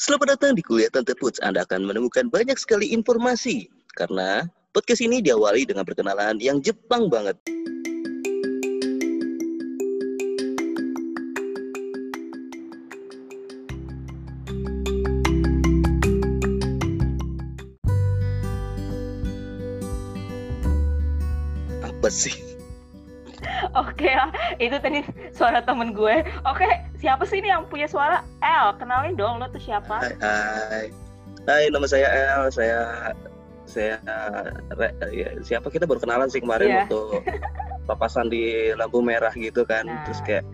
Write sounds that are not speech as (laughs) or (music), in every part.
Selamat datang di Kuliah Tante Puts. Anda akan menemukan banyak sekali informasi. Karena podcast ini diawali dengan perkenalan yang Jepang banget. Apa sih? Oke lah, itu tadi suara temen gue. Oke, siapa sih ini yang punya suara? El, kenalin dong lo tuh siapa? Hai, hai. Hai, nama saya El. Saya saya re- ya, siapa kita baru kenalan sih kemarin Iya. waktu (laughs) papasan di lampu merah gitu kan. Nah. Terus kayak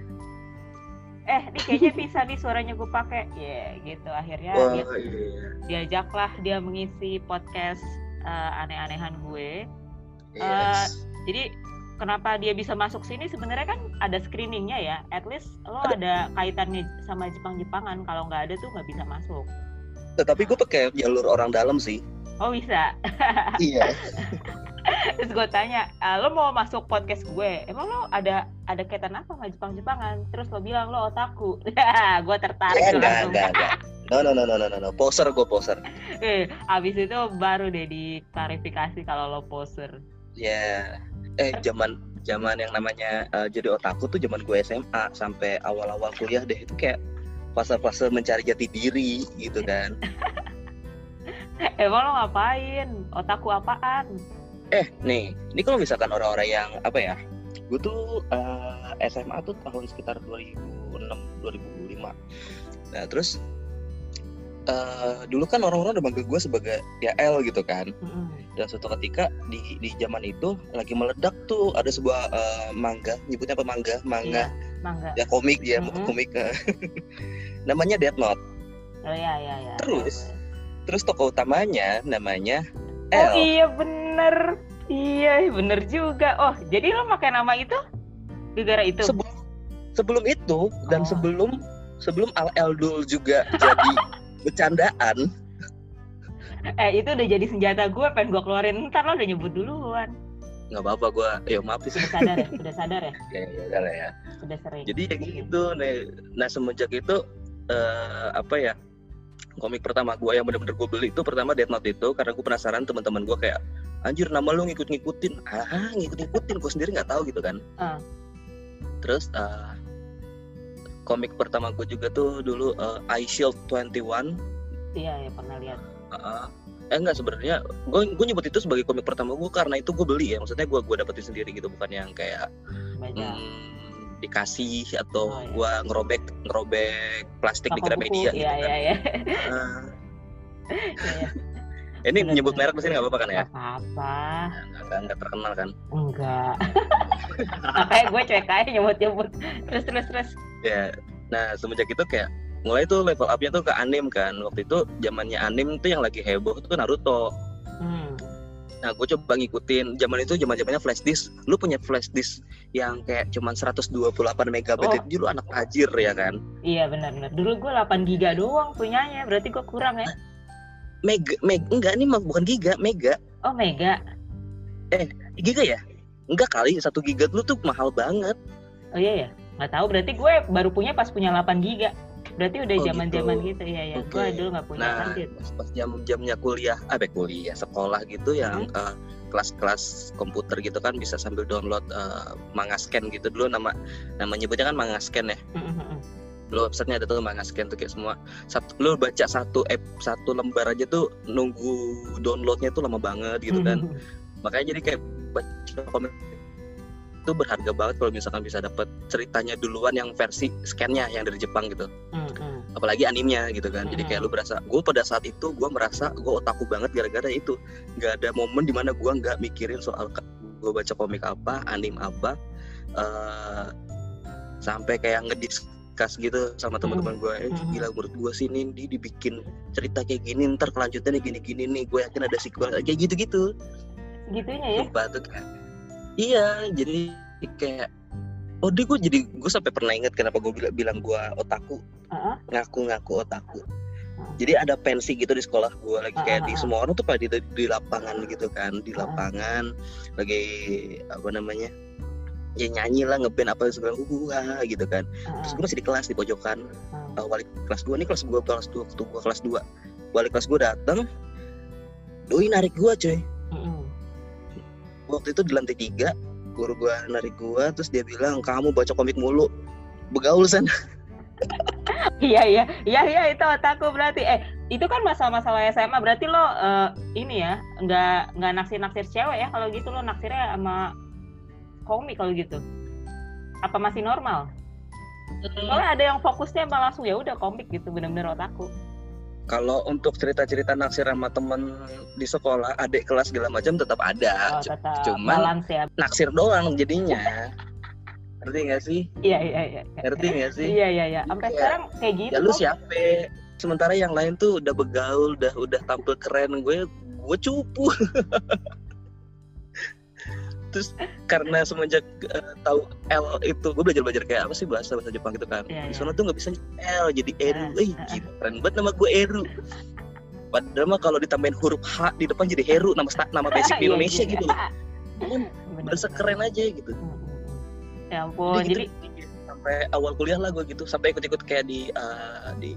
Eh, ini kayaknya bisa nih suaranya gue pakai. Ya, gitu. Akhirnya wah dia, iya. diajaklah dia mengisi podcast eh, aneh-anehan gue. Yes. Jadi kenapa dia bisa masuk sini sebenarnya kan ada screeningnya ya. At least lo Ada. kaitannya sama Jepang-Jepangan. Kalau nggak ada tuh nggak bisa masuk. Tetapi gue pakai jalur orang dalam sih. Oh bisa. (laughs) iya. Terus gue tanya, "Ah, lo mau masuk podcast gue? Emang lo ada ada kaitan apa sama Jepang-Jepangan? Terus lo bilang lo otaku. (laughs) gue tertarik tuh enggak, langsung. enggak, enggak. No, no, no, no, no, no, no. Poser gue poser. Eh, abis itu baru deh diklarifikasi kalau lo poser. Ya. Eh, zaman zaman yang namanya eh, jadi otaku tuh zaman gue SMA sampai awal-awal kuliah deh itu kayak fase-fase mencari jati diri gitu kan. (laughs) Emang lo ngapain? Otaku apaan? Eh, nih, ini kalau misalkan orang-orang yang apa ya? Gue tuh eh, SMA tuh tahun sekitar 2006 2005. Nah, terus eh, dulu kan orang-orang udah manggil gue sebagai ya L gitu kan. Mm-mm. Dan suatu ketika di di zaman itu lagi meledak tuh ada sebuah eh, manga, nyebutnya apa manga? Manga Iya, mangga. ya komik ya Mhm. komik eh. (laughs) namanya Death Note. Oh iya iya iya. Terus? Terus tokoh utamanya namanya Oh L. iya bener. Iya bener juga. Oh jadi lo pakai nama itu? Gara-gara itu? Sebelum sebelum itu dan Oh. sebelum sebelum Al Eldul juga jadi (laughs) bercandaan. Eh itu udah jadi senjata gue pengen gue keluarin ntar lo udah nyebut duluan. nggak apa-apa gue ya maaf sih Udah sadar ya? Udah sadar ya? (laughs) ya, ya, udah lah ya Udah sering. jadi ya gitu nih nah semenjak itu eh, apa ya komik pertama gue yang bener-bener gue beli itu pertama Death Note itu karena gue penasaran teman-teman gue kayak anjir nama lu ngikut-ngikutin ah ngikut-ngikutin gue sendiri nggak tahu gitu kan Ah. terus eh, komik pertama gue juga tuh dulu eh, I Shield 21 Iya ya pernah lihat. Heeh. eh enggak sebenarnya gue gue nyebut itu sebagai komik pertama gue karena itu gue beli ya maksudnya gue gue dapetin sendiri gitu bukan yang kayak hmm, dikasih atau Oh, iya. gue ngerobek ngerobek plastik di Toko Gramedia buku. gitu Iya kan iya iya. Iya. (laughs) ini Bener, nyebut merek di sini nggak apa-apa kan ya apa-apa. nggak terkenal kan Enggak. (laughs) Makanya gue cuek aja nyebut-nyebut. Terus terus terus. ya nah semenjak itu kayak mulai tuh level upnya tuh ke anim kan waktu itu zamannya anim tuh yang lagi heboh tuh Naruto Hmm. Nah, gue coba ngikutin zaman itu zaman zamannya flash disk. Lu punya flash disk yang kayak cuman 128 megabyte. Oh. Jadi lu anak tajir ya kan? Iya benar-benar. Dulu gue 8 giga doang punyanya. Berarti gue kurang ya. Mega, mega enggak ini mah bukan giga, mega. Oh mega. Giga ya? Enggak kali, satu giga dulu tuh mahal banget. Oh iya ya. Nggak tahu. Berarti gue baru punya pas punya 8 giga. Berarti udah Oh, zaman-zaman gitu. gitu. Iya ya. Oke. Gue dulu nggak punya Nah, kan pas, pas jam jamnya kuliah, apa kuliah, sekolah gitu yang Hmm. eh, kelas-kelas komputer gitu kan bisa sambil download eh, manga scan gitu dulu nama nama nyebutnya kan manga scan ya. Lu websitenya ada tuh manga scan tuh kayak semua satu lu baca satu app satu lembar aja tuh nunggu downloadnya tuh lama banget gitu kan makanya jadi kayak baca komik itu berharga banget kalau misalkan bisa dapat ceritanya duluan yang versi scannya yang dari Jepang gitu. Apalagi animnya gitu kan. Jadi kayak lu berasa gue pada saat itu gue merasa gue otaku banget gara-gara itu. Nggak ada momen di mana gue nggak mikirin soal gue baca komik apa anim apa eh sampai kayak ngediskus gitu sama teman-teman gue eh, gila menurut gue sih ini di- dibikin cerita kayak gini ntar kelanjutannya gini-gini nih gue yakin ada sequel kayak gitu-gitu. Gitunya ya. Sumpah tuh kayak iya jadi kayak oh deh gue jadi gue sampai pernah inget kenapa gue bilang bilang gue otaku Heeh. ngaku-ngaku otaku Hmm. jadi ada pensi gitu di sekolah gue lagi kayak Ah, di semua orang tuh pada di, di lapangan gitu kan di lapangan lagi apa namanya ya nyanyi lah ngeband apa segala uh, gitu kan uh. terus gue masih di kelas di pojokan uh. Uh, wali kelas dua nih kelas gue kelas dua waktu gue kelas dua wali kelas gue datang doi narik gue uh. Waktu itu di lantai tiga guru gue narik gue terus dia bilang kamu baca komik mulu. Begaul sana (laughs) iya iya. Iya iya itu otakku berarti. Eh itu kan masalah-masalah SMA berarti lo uh, ini ya nggak nggak naksir naksir cewek ya? Kalau gitu lo naksirnya sama komik kalau gitu? Apa masih normal? Soalnya ada yang fokusnya emang langsung ya udah komik gitu bener-bener otakku kalau untuk cerita-cerita naksir sama temen di sekolah adik kelas segala macam tetap ada. Oh, tetap cuman ya. naksir doang jadinya. Ngerti gak sih? Iya iya iya. Ngerti gak sih? Iya iya iya. Sampai ya. sekarang kayak gitu ya lu siapa? Sementara yang lain tuh udah begaul udah udah tampil keren. Gue gue cupu (laughs) terus karena semenjak uh, tahu L itu gue belajar belajar kayak apa sih bahasa bahasa Jepang gitu kan. Yeah, di iya. sana tuh nggak bisa L jadi Eru. Eh gila keren banget nama gue Eru. Padahal mah kalau ditambahin huruf H di depan jadi Heru nama nama basic di (laughs) iya, Indonesia gitu loh. Bahasa keren aja gitu. Ya ampun jadi, gitu, sampai awal kuliah lah gue gitu sampai ikut-ikut kayak di uh, di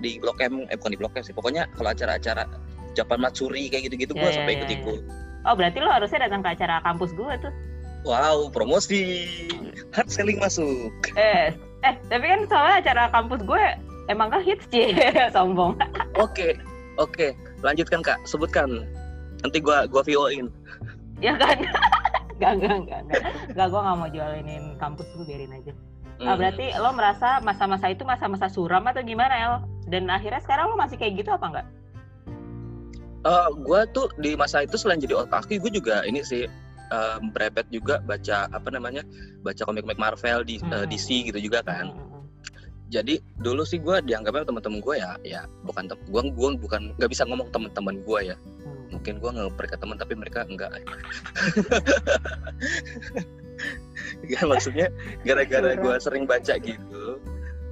di blok M. Eh bukan di blok M sih pokoknya kalau acara-acara Japan Matsuri kayak gitu-gitu yeah, gue sampai ikut-ikut Oh berarti lo harusnya datang ke acara kampus gue tuh. Wow, promosi. Hard selling masuk. Eh, eh tapi kan soalnya acara kampus gue emang kan hits sih, (laughs) sombong. Oke, oke. Lanjutkan kak, sebutkan. Nanti gue gua VO-in. Ya kan? (laughs) gak, gak, gak, gak. Gak, gue gak mau jualinin kampus gue, biarin aja. Hmm. Nah, berarti lo merasa masa-masa itu masa-masa suram atau gimana El? Dan akhirnya sekarang lo masih kayak gitu apa enggak? Uh, eh, gue tuh di masa itu selain jadi otaki gue juga ini sih uh, berepet juga baca apa namanya baca komik-komik Marvel di uh, DC gitu juga kan hmm. jadi dulu sih gue dianggapnya teman-teman gue ya ya bukan gue gue bukan nggak bisa ngomong teman-teman gue ya hmm. mungkin gue nggak mereka teman tapi mereka enggak (laughs) ya maksudnya gara-gara gue sering baca gitu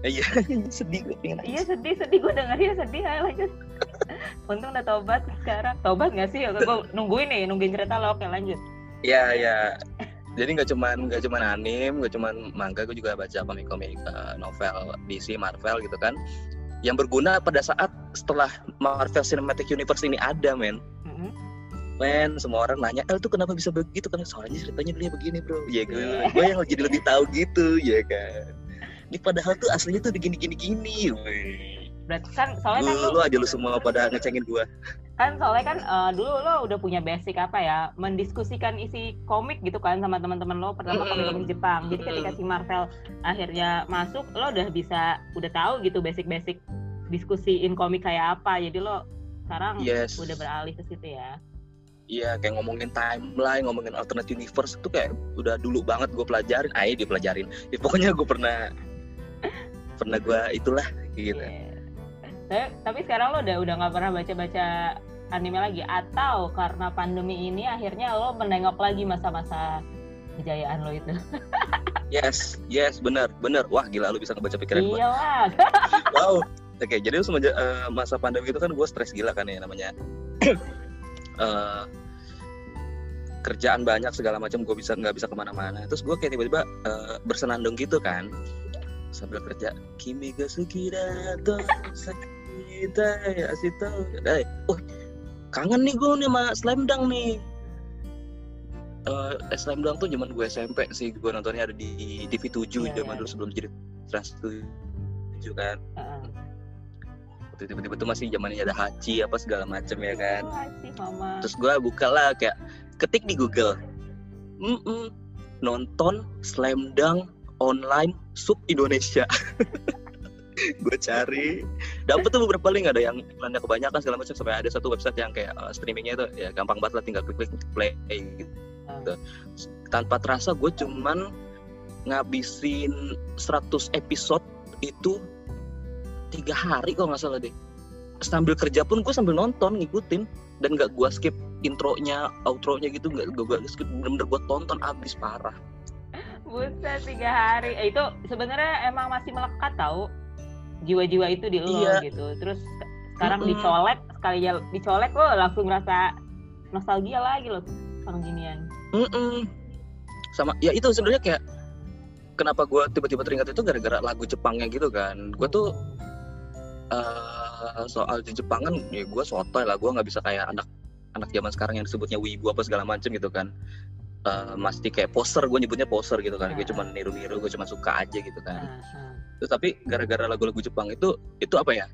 Iya, (laughs) sedih gue pengen Iya sedih, sedih gue dengarnya sedih. Ayo lanjut. (laughs) Untung udah tobat sekarang. Tobat gak sih? Gue nungguin nih, nungguin cerita lo. Oke lanjut. Iya, iya. Jadi nggak cuman nggak cuman anim, nggak cuman manga, gue juga baca komik-komik uh, novel DC, Marvel gitu kan. Yang berguna pada saat setelah Marvel Cinematic Universe ini ada, men. Mm-hmm. Men, semua orang nanya, eh tuh kenapa bisa begitu? Kan soalnya ceritanya dia begini, bro. Ya gue, yeah. gue yang jadi lebih tahu gitu, ya kan ini padahal tuh aslinya tuh begini gini gini berarti kan soalnya lu, kan lu, aja lu semua pada ngecengin gua kan soalnya kan uh, dulu lo udah punya basic apa ya mendiskusikan isi komik gitu kan sama teman-teman lo pertama mm -hmm. komik-komik Jepang jadi ketika si Marvel akhirnya masuk lo udah bisa udah tahu gitu basic-basic diskusiin komik kayak apa jadi lo sekarang yes. udah beralih ke situ ya Iya kayak ngomongin timeline, ngomongin alternate universe itu kayak udah dulu banget gue pelajarin, ayo dipelajarin. Ya, pokoknya gue pernah pernah gue itulah gitu yeah. Tapi, tapi sekarang lo udah udah nggak pernah baca baca anime lagi? Atau karena pandemi ini akhirnya lo menengok lagi masa-masa kejayaan lo itu? (laughs) Yes yes benar benar. Wah gila lo bisa ngebaca pikiran gue iya (laughs) wow. Oke okay, jadi semenjak uh, masa pandemi itu kan gue stres gila kan ya namanya. Uh, (clears throat) kerjaan banyak segala macam gue bisa nggak bisa ke mana-mana. Terus gue kayak tiba-tiba uh, bersenandung gitu kan. Sambil kerja kimi ga sukira to sakita ya asito eh oh kangen nih gue nih sama slam dunk nih. Uh, slam dunk tuh zaman gue SMP sih gue nontonnya ada di TV 7 yeah, zaman yeah. dulu sebelum jadi Trans 7 kan. Uh. tiba-tiba tuh masih zamannya ada Haji apa segala macem ya kan. Mama. terus gue buka lah kayak ketik di Google. Mm -mm, nonton slam dunk online sub Indonesia (laughs) (laughs) gue cari dapet tuh beberapa link ada yang iklannya kebanyakan segala macam sampai ada satu website yang kayak uh, streamingnya itu ya gampang banget lah tinggal klik klik play gitu hmm. tanpa terasa gue cuman ngabisin 100 episode itu tiga hari kok nggak salah deh sambil kerja pun gue sambil nonton ngikutin dan nggak gue skip intronya outronya gitu nggak gue skip bener-bener gue tonton abis parah Buset tiga hari. Eh, itu sebenarnya emang masih melekat tau jiwa-jiwa itu di lo iya. gitu. Terus sekarang mm -hmm. dicolek sekali ya dicolek lo langsung merasa nostalgia lagi lo sama ginian. Mm -mm. sama ya itu sebenarnya kayak kenapa gue tiba-tiba teringat itu gara-gara lagu Jepangnya gitu kan gue tuh uh, soal di Jepangan ya gue sotoy lah gue nggak bisa kayak anak anak zaman sekarang yang disebutnya wibu apa segala macem gitu kan uh, masih kayak poster gue nyebutnya poster gitu kan gue cuma niru-niru gue cuma suka aja gitu kan Terus tapi gara-gara lagu-lagu Jepang itu itu apa ya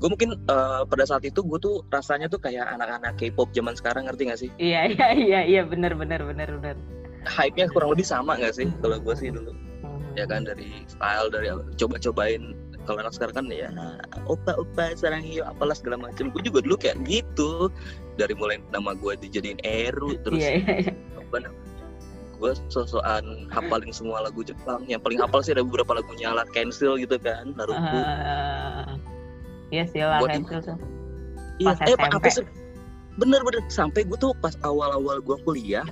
gue mungkin uh, pada saat itu gue tuh rasanya tuh kayak anak-anak K-pop zaman sekarang ngerti gak sih? Iya iya iya iya benar benar benar benar. Hype-nya kurang lebih sama gak sih kalau gue sih dulu? Hmm. Ya kan dari style dari coba-cobain kalau anak sekarang kan ya opa opa sarang hiu apalah segala macam gue juga dulu kayak gitu dari mulai nama gue dijadiin Eru terus yeah, yeah, yeah. apa gue sosokan hafalin semua lagu Jepang yang paling hafal sih ada beberapa lagunya alat cancel gitu kan Naruto uh, Iya sih lah itu tuh. Iya, eh apa sih? Bener-bener sampai gue tuh pas awal-awal gue kuliah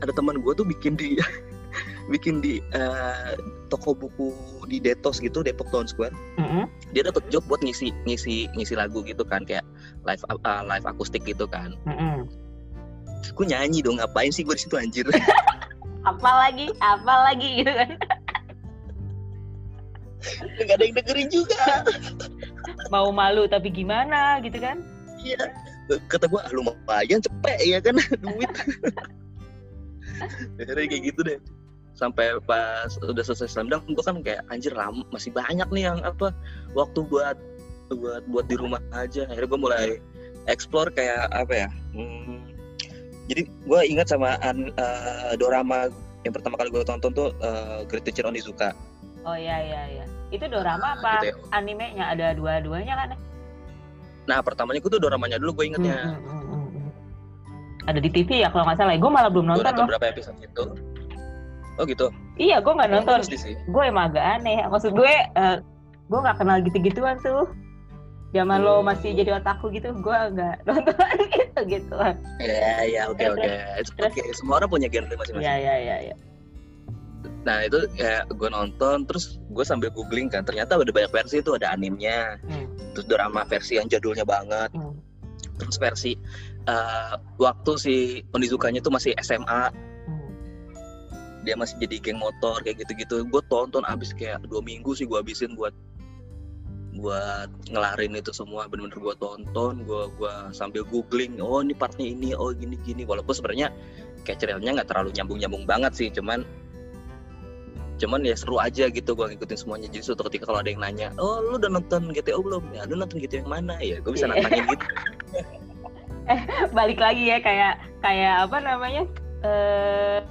ada teman gue tuh bikin di (laughs) bikin di uh, toko buku di Detos gitu Depok Town Square. Mm-hmm. Dia dapat job buat ngisi ngisi ngisi lagu gitu kan kayak live uh, live akustik gitu kan. Mm-hmm. Gue nyanyi dong? Ngapain sih gue di situ anjir. (laughs) apa lagi apa lagi gitu kan. Gak ada yang dengerin juga. Mau malu tapi gimana gitu kan? Iya. Kata gue ah, lumayan cepet ya kan (laughs) duit. Akhirnya kayak gitu deh. Sampai pas udah selesai slamdang gue kan kayak anjir lama masih banyak nih yang apa waktu buat buat buat di rumah aja. Akhirnya gue mulai explore kayak apa ya hmm, jadi gue ingat sama uh, dorama yang pertama kali gue tonton tuh uh, Great Teacher Onizuka oh iya iya iya itu dorama nah, apa gitu ya. animenya? Ada dua-duanya kan? Nah pertamanya gue tuh doramanya dulu gue ingetnya. Hmm, hmm, hmm, hmm. Ada di TV ya kalau nggak salah. Gue malah belum nonton loh. berapa episode itu? Oh gitu? Iya gue nggak nonton. Gue emang agak aneh. Maksud gue, uh, gue nggak kenal gitu-gituan tuh. Zaman hmm. lo masih jadi otakku gitu, gue nggak (laughs) nonton gitu gitu. Iya iya oke oke. Oke semua orang punya genre masing-masing. Iya iya iya. Ya nah itu kayak gue nonton terus gue sambil googling kan ternyata ada banyak versi itu ada animnya hmm. terus drama versi yang jadulnya banget hmm. terus versi uh, waktu si pendisukanya tuh masih SMA hmm. dia masih jadi geng motor kayak gitu-gitu gue tonton abis kayak dua minggu sih gue habisin buat buat ngelarin itu semua bener-bener gue tonton gue gua sambil googling oh ini partnya ini oh gini gini walaupun sebenarnya kayak ceritanya nggak terlalu nyambung nyambung banget sih cuman cuman ya seru aja gitu gue ngikutin semuanya. Jadi suatu ketika kalau ada yang nanya oh lu udah nonton GTO belum? Ya lu nonton GTO yang mana? Ya gue bisa yeah. nantangin gitu. (laughs) Eh balik lagi ya kayak kayak apa namanya eh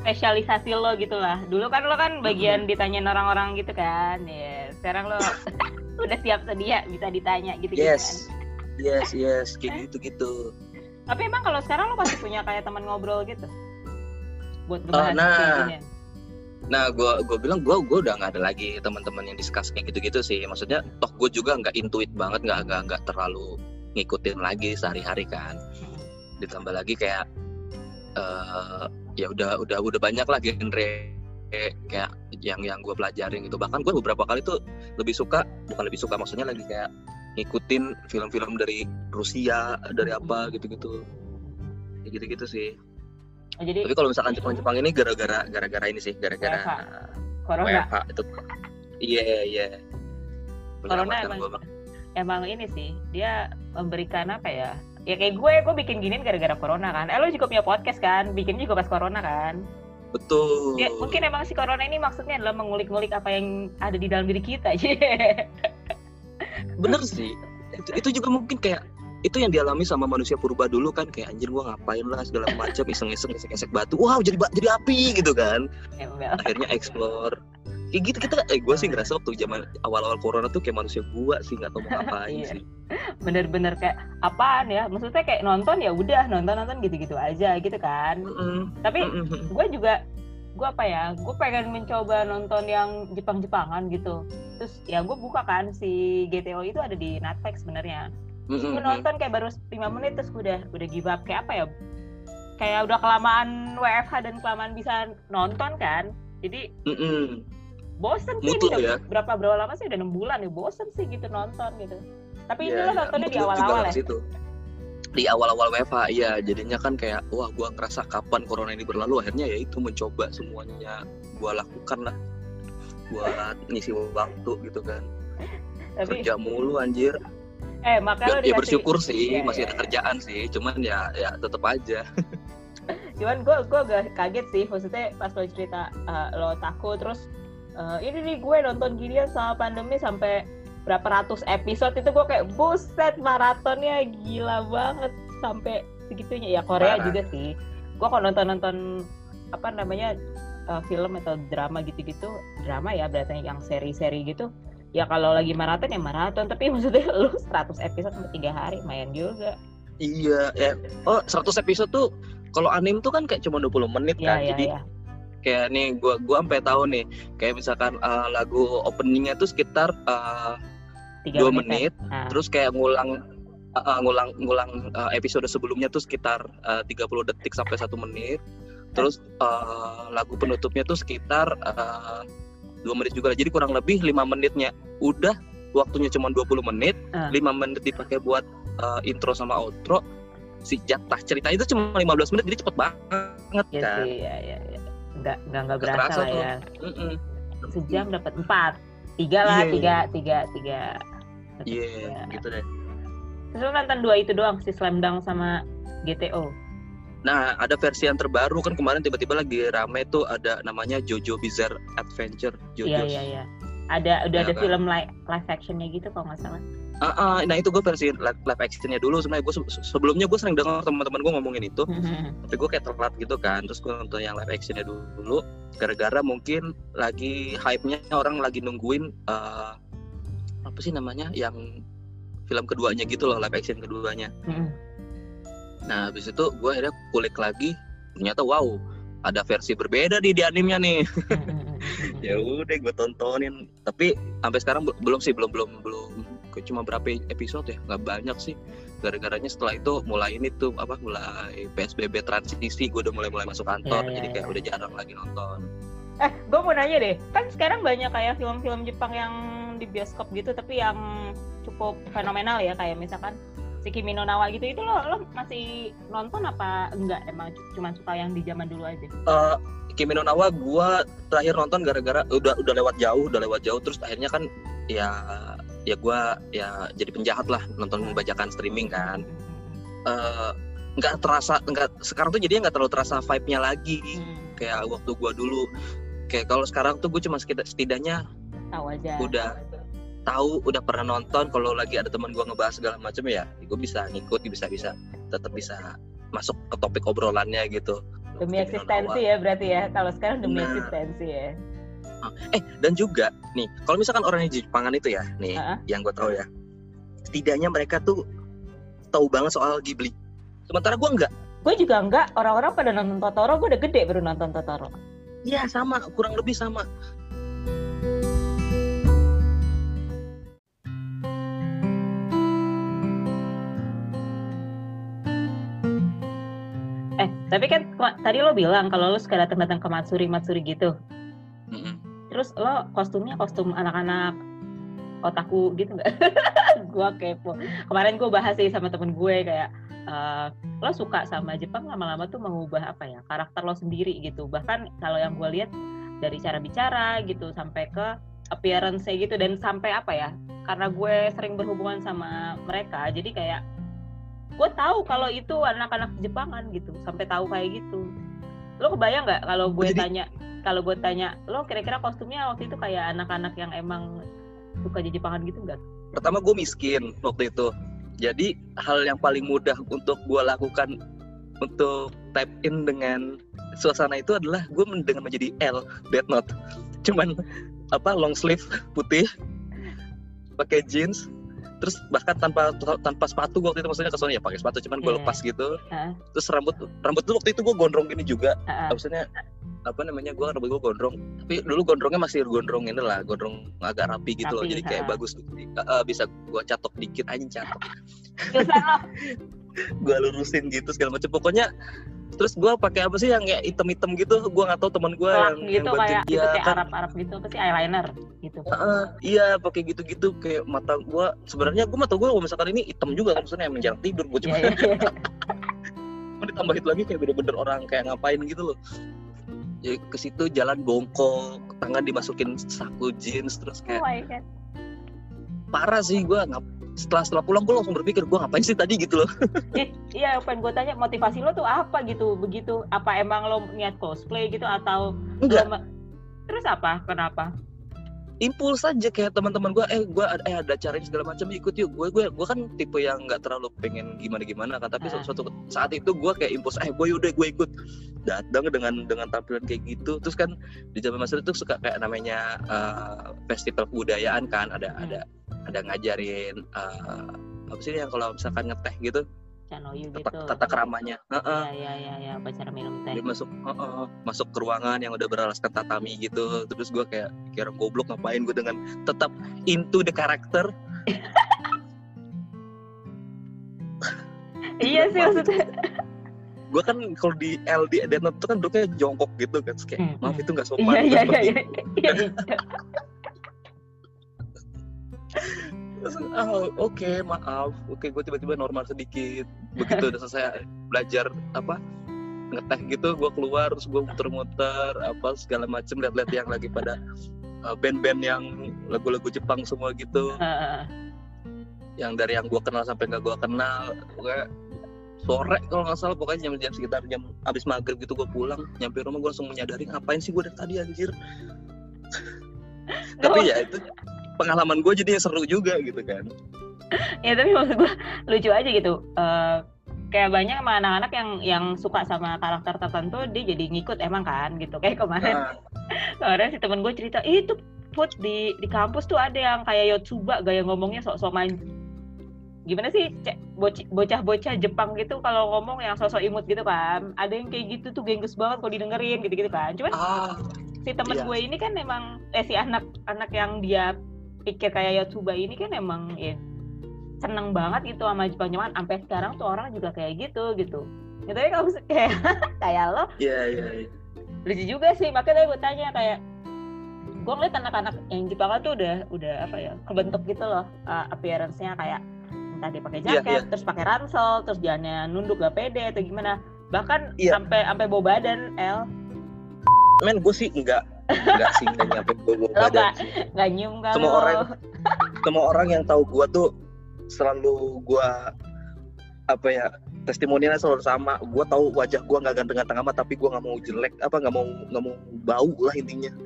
spesialisasi lo gitu lah. Dulu kan lo kan bagian ditanyain orang-orang gitu kan ya sekarang lo (laughs) udah siap sedia bisa ditanya gitu, -gitu yes kan? yes yes kayak gitu gitu tapi emang kalau sekarang lo pasti punya kayak teman ngobrol gitu buat uh, nah Nah, gue gue bilang gue gue udah nggak ada lagi teman-teman yang discuss kayak gitu-gitu sih. Maksudnya, toh gue juga nggak intuit banget, nggak nggak nggak terlalu ngikutin lagi sehari-hari kan. Ditambah lagi kayak uh, ya udah udah udah banyak lah genre kayak yang yang gue pelajarin gitu. Bahkan gue beberapa kali tuh lebih suka, bukan lebih suka maksudnya lagi kayak ngikutin film-film dari Rusia, dari apa gitu-gitu. Gitu-gitu sih. Oh, jadi tapi kalau misalkan Jepang-Jepang ini gara-gara gara-gara ini sih gara-gara corona WFH itu iya yeah, iya yeah. corona emang gua. emang ini sih dia memberikan apa ya ya kayak gue gue bikin gini gara-gara corona kan eh lo juga punya podcast kan bikin juga pas corona kan betul. Ya, mungkin emang si corona ini maksudnya adalah mengulik-ngulik apa yang ada di dalam diri kita (laughs) bener sih. Itu, itu juga mungkin kayak itu yang dialami sama manusia purba dulu kan kayak anjir gua ngapain lah segala macam iseng-iseng esek-esek batu. Wow jadi jadi api gitu kan. Akhirnya explore kayak gitu kita eh gue sih ngerasa waktu zaman awal-awal corona tuh kayak manusia gua sih nggak tahu mau ngapain (laughs) iya. sih bener-bener kayak apaan ya maksudnya kayak nonton ya udah nonton nonton gitu-gitu aja gitu kan mm -hmm. tapi mm -hmm. gue juga gue apa ya gue pengen mencoba nonton yang Jepang-Jepangan gitu terus ya gue buka kan si GTO itu ada di Netflix sebenarnya mm-hmm. gue nonton kayak baru lima menit terus gue udah udah give up kayak apa ya kayak udah kelamaan WFH dan kelamaan bisa nonton kan jadi mm-hmm. Bosen sih Mutu, ya? berapa berapa lama sih? Udah enam bulan ya? Bosen sih gitu nonton gitu. Tapi yeah, ini iya. nontonnya di awal-awal ya? di awal-awal WFH iya. Jadinya kan kayak wah gua ngerasa kapan corona ini berlalu. Akhirnya ya itu mencoba semuanya gua lakukan lah. Buat ngisi waktu gitu kan. (laughs) Tapi, kerja mulu anjir. Eh makanya ya, ya bersyukur sih ya, masih ya. ada kerjaan sih. Cuman ya ya tetap aja. (laughs) Cuman gue gue gak kaget sih. Maksudnya pas lo cerita uh, lo takut terus uh, ini nih gue nonton ginian sama pandemi sampai berapa ratus episode. Itu gue kayak buset maratonnya gila banget. Sampai segitunya. Ya Korea Parah. juga sih. Gue kalau nonton nonton apa namanya uh, film atau drama gitu-gitu drama ya berarti yang seri-seri gitu ya kalau lagi maraton ya maraton. Tapi (laughs) maksudnya lu 100 episode sampai tiga hari main juga. Iya ya. Oh 100 episode tuh kalau anim tuh kan kayak cuma 20 menit ya, kan. ya, jadi ya. Kayak nih gua gua sampai tahu nih kayak misalkan uh, lagu openingnya tuh sekitar uh, dua menit, menit nah. terus kayak ngulang uh, ngulang ngulang uh, episode sebelumnya tuh sekitar uh, 30 detik sampai satu menit terus uh, lagu penutupnya tuh sekitar dua uh, menit juga jadi kurang lebih lima menitnya udah waktunya cuma 20 menit lima uh. menit dipakai buat uh, intro sama outro si jatah cerita itu cuma 15 menit jadi cepet banget ya kan sih, ya, ya, ya. Nggak nggak nggak berasa lah ya mm -mm. sejam dapat empat tiga lah yeah. tiga tiga tiga Iya, yeah, gitu deh. Terus nonton dua itu doang, si Slam Dunk sama GTO. Nah, ada versi yang terbaru kan kemarin tiba-tiba lagi rame tuh ada namanya Jojo Bizarre Adventure. Jojo. Iya, iya, iya. Ada udah ya, ada kan? film live, live actionnya gitu kalau nggak salah. Uh, uh, nah itu gue versi live, live actionnya dulu sebenarnya. Gue sebelumnya gue sering dengar teman-teman gue ngomongin itu. Tapi gue kayak telat gitu kan. Terus gue nonton yang live actionnya dulu gara-gara mungkin lagi hype-nya orang lagi nungguin uh, apa sih namanya yang film keduanya gitu loh live action keduanya. Mm. nah habis itu gue akhirnya kulik lagi ternyata wow ada versi berbeda di di animnya nih. (laughs) Ya udah gue tontonin. Tapi sampai sekarang belum sih belum belum belum cuma berapa episode ya? Nggak banyak sih. Gara-garanya setelah itu mulai ini tuh apa mulai psbb transisi. Gue udah mulai mulai masuk kantor yeah, yeah, jadi kayak yeah. udah jarang lagi nonton. Eh gue mau nanya deh. Kan sekarang banyak kayak film-film Jepang yang di bioskop gitu tapi yang cukup fenomenal ya kayak misalkan si Kimi no Nawa gitu. Itu lo lo masih nonton apa enggak? Emang cuma suka yang di zaman dulu aja? Uh, Kimi no Nawa gua terakhir nonton gara-gara udah udah lewat jauh udah lewat jauh. Terus akhirnya kan ya ya gua ya jadi penjahat lah nonton membacakan streaming kan. Uh, nggak terasa nggak sekarang tuh jadinya nggak terlalu terasa vibe-nya lagi hmm. kayak waktu gua dulu. Kayak kalau sekarang tuh gue cuma setidaknya tahu aja. udah tahu udah pernah nonton kalau lagi ada teman gue ngebahas segala macam ya gue bisa ngikut bisa bisa tetap bisa masuk ke topik obrolannya gitu. Demi eksistensi ya berarti ya kalau sekarang demi nah, eksistensi ya eh dan juga nih kalau misalkan orang di Jepangan itu ya nih uh -huh. yang gue tahu ya setidaknya mereka tuh tahu banget soal Ghibli. Sementara gue enggak. Gue juga enggak. Orang-orang pada nonton Totoro gue udah gede baru nonton Totoro. Iya sama. Kurang lebih sama. Eh, tapi kan tadi lo bilang kalau lo suka datang-datang ke Matsuri Matsuri gitu. Mm-hmm. Terus lo kostumnya kostum anak-anak otaku gitu nggak? (laughs) gua kepo. Kemarin gue bahas sih sama temen gue kayak uh, lo suka sama Jepang lama-lama tuh mengubah apa ya karakter lo sendiri gitu. Bahkan kalau yang gue lihat dari cara bicara gitu sampai ke appearance gitu dan sampai apa ya? Karena gue sering berhubungan sama mereka, jadi kayak gue tahu kalau itu anak-anak Jepangan gitu sampai tahu kayak gitu lo kebayang nggak kalau gue Jadi... tanya kalau gue tanya lo kira-kira kostumnya waktu itu kayak anak-anak yang emang suka di Jepangan gitu nggak? Pertama gue miskin waktu itu. Jadi hal yang paling mudah untuk gue lakukan untuk type in dengan suasana itu adalah gue dengan menjadi L Dead Note. Cuman apa long sleeve putih pakai jeans terus bahkan tanpa tanpa sepatu waktu itu maksudnya ke ya pakai sepatu cuman gue yeah. lepas gitu uh. terus rambut rambut tuh waktu itu gue gondrong gini juga uh. maksudnya apa namanya gue rambut gue gondrong tapi dulu gondrongnya masih gondrong ini lah gondrong agak rapi gitu rapi, loh jadi kayak uh. bagus uh, bisa gue catok dikit aja catok (laughs) gue lurusin gitu segala macam pokoknya terus gue pakai apa sih yang kayak item-item gitu? Gue nggak tahu teman gue yang gitu yang kayak dia gitu kayak kan. Arab Arab gitu apa sih? Eyeliner gitu. Uh, iya pakai gitu-gitu kayak mata gue sebenarnya gue mata gue kalau misalkan ini hitam juga kan maksudnya menjelang tidur gue cuma Iya, iya, iya. (laughs) Mau ditambah itu lagi kayak bener-bener orang kayak ngapain gitu loh. Jadi ke situ jalan bongkok tangan dimasukin saku jeans terus oh kayak god. Parah sih gue ngap setelah setelah pulang gue langsung berpikir gue ngapain sih tadi? gitu loh. Ih, (laughs) iya pengen gue tanya motivasi lo tuh apa? gitu. Begitu apa emang lo niat cosplay? gitu atau enggak. lo terus apa? Kenapa impuls aja kayak teman-teman gue eh gue ada eh ada acara ini segala macam ikut yuk gue gue gue kan tipe yang nggak terlalu pengen gimana gimana kan tapi Ah. suatu saat itu gue kayak impuls eh gue yaudah gue ikut datang dengan dengan tampilan kayak gitu terus kan di zaman masa itu suka kayak namanya eh, festival kebudayaan kan ada Hmm. ada ada ngajarin eh, apa sih yang kalau misalkan ngeteh gitu Chanoyu gitu tata, tata keramanya. Iya iya iya ya, pacar minum teh. dia masuk heeh, masuk ke ruangan yang udah beralaskan tatami gitu terus gue kayak kira goblok ngapain gue dengan tetap into the character (laughs) iya sih maksudnya. (laughs) gue kan kalau di LD dan itu kan duduknya jongkok gitu kan kayak Hmm, maaf hmm. itu nggak (laughs) sopan Iya Terus iya iya seperti- iya. Terus, ah, oke maaf. Oke gue tiba-tiba normal sedikit. Begitu udah selesai belajar apa ngeteh gitu gue keluar terus gue muter-muter apa segala macem lihat-lihat yang lagi pada uh, band-band yang lagu-lagu Jepang semua gitu. Yang dari yang gue kenal sampai nggak gue kenal. Gue sore kalau nggak salah pokoknya jam, jam sekitar jam abis maghrib gitu gue pulang nyampe rumah gue langsung menyadari ngapain sih gue dari tadi anjir? (laughs) Tapi ya itu pengalaman gue jadi seru juga gitu kan. Ya tapi maksud gue lucu aja gitu. Eh, kayak banyak sama anak-anak yang yang suka sama karakter tertentu dia jadi ngikut emang kan gitu. Kayak kemarin nah, (laughs) kemarin si temen gue cerita "Ih, itu put di di kampus tuh ada yang kayak Yotsuba gaya ngomongnya sok-sok main. Gimana sih bocah-bocah Jepang gitu kalau ngomong yang sosok imut gitu kan? Ada yang kayak gitu tuh gengges banget kalau didengerin gitu-gitu kan. Cuman ah si temen Iya. gue ini kan emang eh si anak anak yang dia pikir kayak Yotsuba ini kan emang ya seneng banget gitu sama Jepang Jepang sampai sekarang tuh orang juga kayak gitu gitu ya tapi kalau kayak (laughs) kayak lo iya iya iya. lucu juga sih makanya gue tanya kayak gue ngeliat anak-anak yang Jepang tuh udah udah apa ya kebentuk gitu loh uh, appearance-nya kayak entah dia pakai Iya, jaket iya. terus pakai ransel terus jalannya nunduk gak pede atau gimana bahkan Iya. sampai sampai bawa badan El men gue sih enggak enggak sih enggak nyampe gue Lo badan nggak nyium kan Semua orang- semua orang yang tahu gue tuh selalu gue apa ya testimonialnya selalu sama. Gue tahu wajah gue nggak ganteng-ganteng amat tapi gue nggak mau jelek apa nggak mau nggak mau bau lah intinya. (laughs)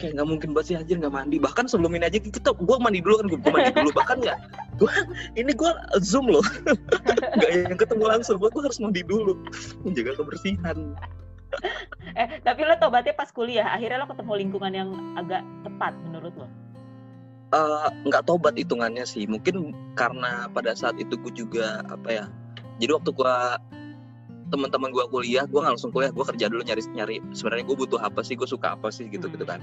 Kayak nggak mungkin banget sih anjir nggak mandi. Bahkan sebelum ini aja kita gue mandi dulu kan gue mandi (laughs) dulu. Bahkan nggak gue ini gue zoom loh. (laughs) Nggak yang ketemu langsung gue harus mandi dulu. Menjaga kebersihan eh tapi lo tobatnya pas kuliah. Akhirnya lo ketemu lingkungan yang agak tepat menurut lo? Eh, nggak tobat hitungannya sih. Mungkin karena pada saat itu gue juga apa ya jadi waktu gue teman-teman gue kuliah gue nggak langsung kuliah gue kerja dulu nyari nyari sebenarnya gue butuh apa sih gue suka apa sih gitu gitu kan.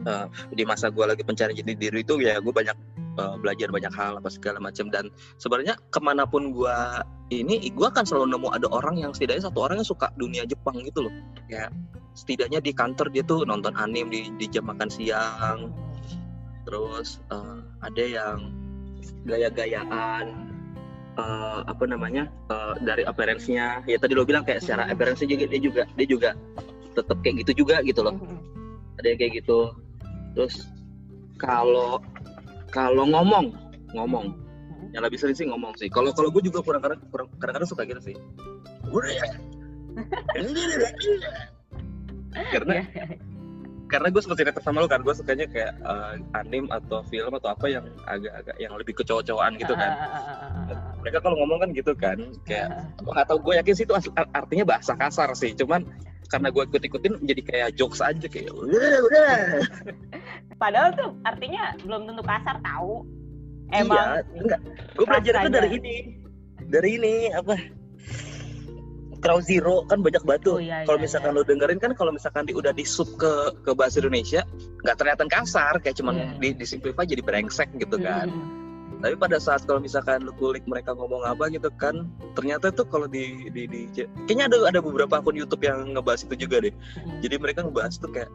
Eh, di masa gue lagi pencari jati diri itu ya gue banyak eh, belajar banyak hal apa segala macam. Dan sebenarnya ke mana pun gue ini gue akan selalu nemu ada orang yang setidaknya satu orang yang suka dunia Jepang gitu loh. Ya setidaknya di kantor dia tuh nonton anime di, di jam makan siang. Terus eh, ada yang gaya-gayaan eh, apa namanya eh, dari appearance-nya. Ya tadi lo bilang kayak secara appearance juga dia juga dia juga tetap kayak gitu juga gitu loh. Ada yang kayak gitu. Terus kalau kalau ngomong ngomong. Yang lebih sering sih ngomong sih. Kalau kalau gue juga kurang kadang kurang kadang-kadang suka gitu sih. Karena Iya. karena gue seperti cerita sama lo kan gue sukanya kayak eh, anim atau film atau apa yang agak-agak yang lebih kecowok-cowokan gitu kan. Mereka kalau ngomong kan gitu kan kayak (laughs) nggak tahu gue yakin sih itu artinya bahasa kasar sih. Cuman karena gue ikut-ikutin jadi kayak jokes aja kayak udah udah padahal tuh artinya belum tentu kasar tahu iya emang enggak gue belajar itu dari ini dari ini apa Crow Zero kan banyak batu. Oh, iya, kalau iya, misalkan iya. lo dengerin kan kalau misalkan di, udah di sub ke ke bahasa Indonesia nggak terlihat kasar kayak cuman Iya. di, disimplify jadi brengsek gitu kan. Hmm. Tapi pada saat kalau misalkan lu kulik mereka ngomong apa gitu kan ternyata tuh kalau di, di di kayaknya ada ada beberapa akun YouTube yang ngebahas itu juga deh hmm. jadi mereka ngebahas tuh kayak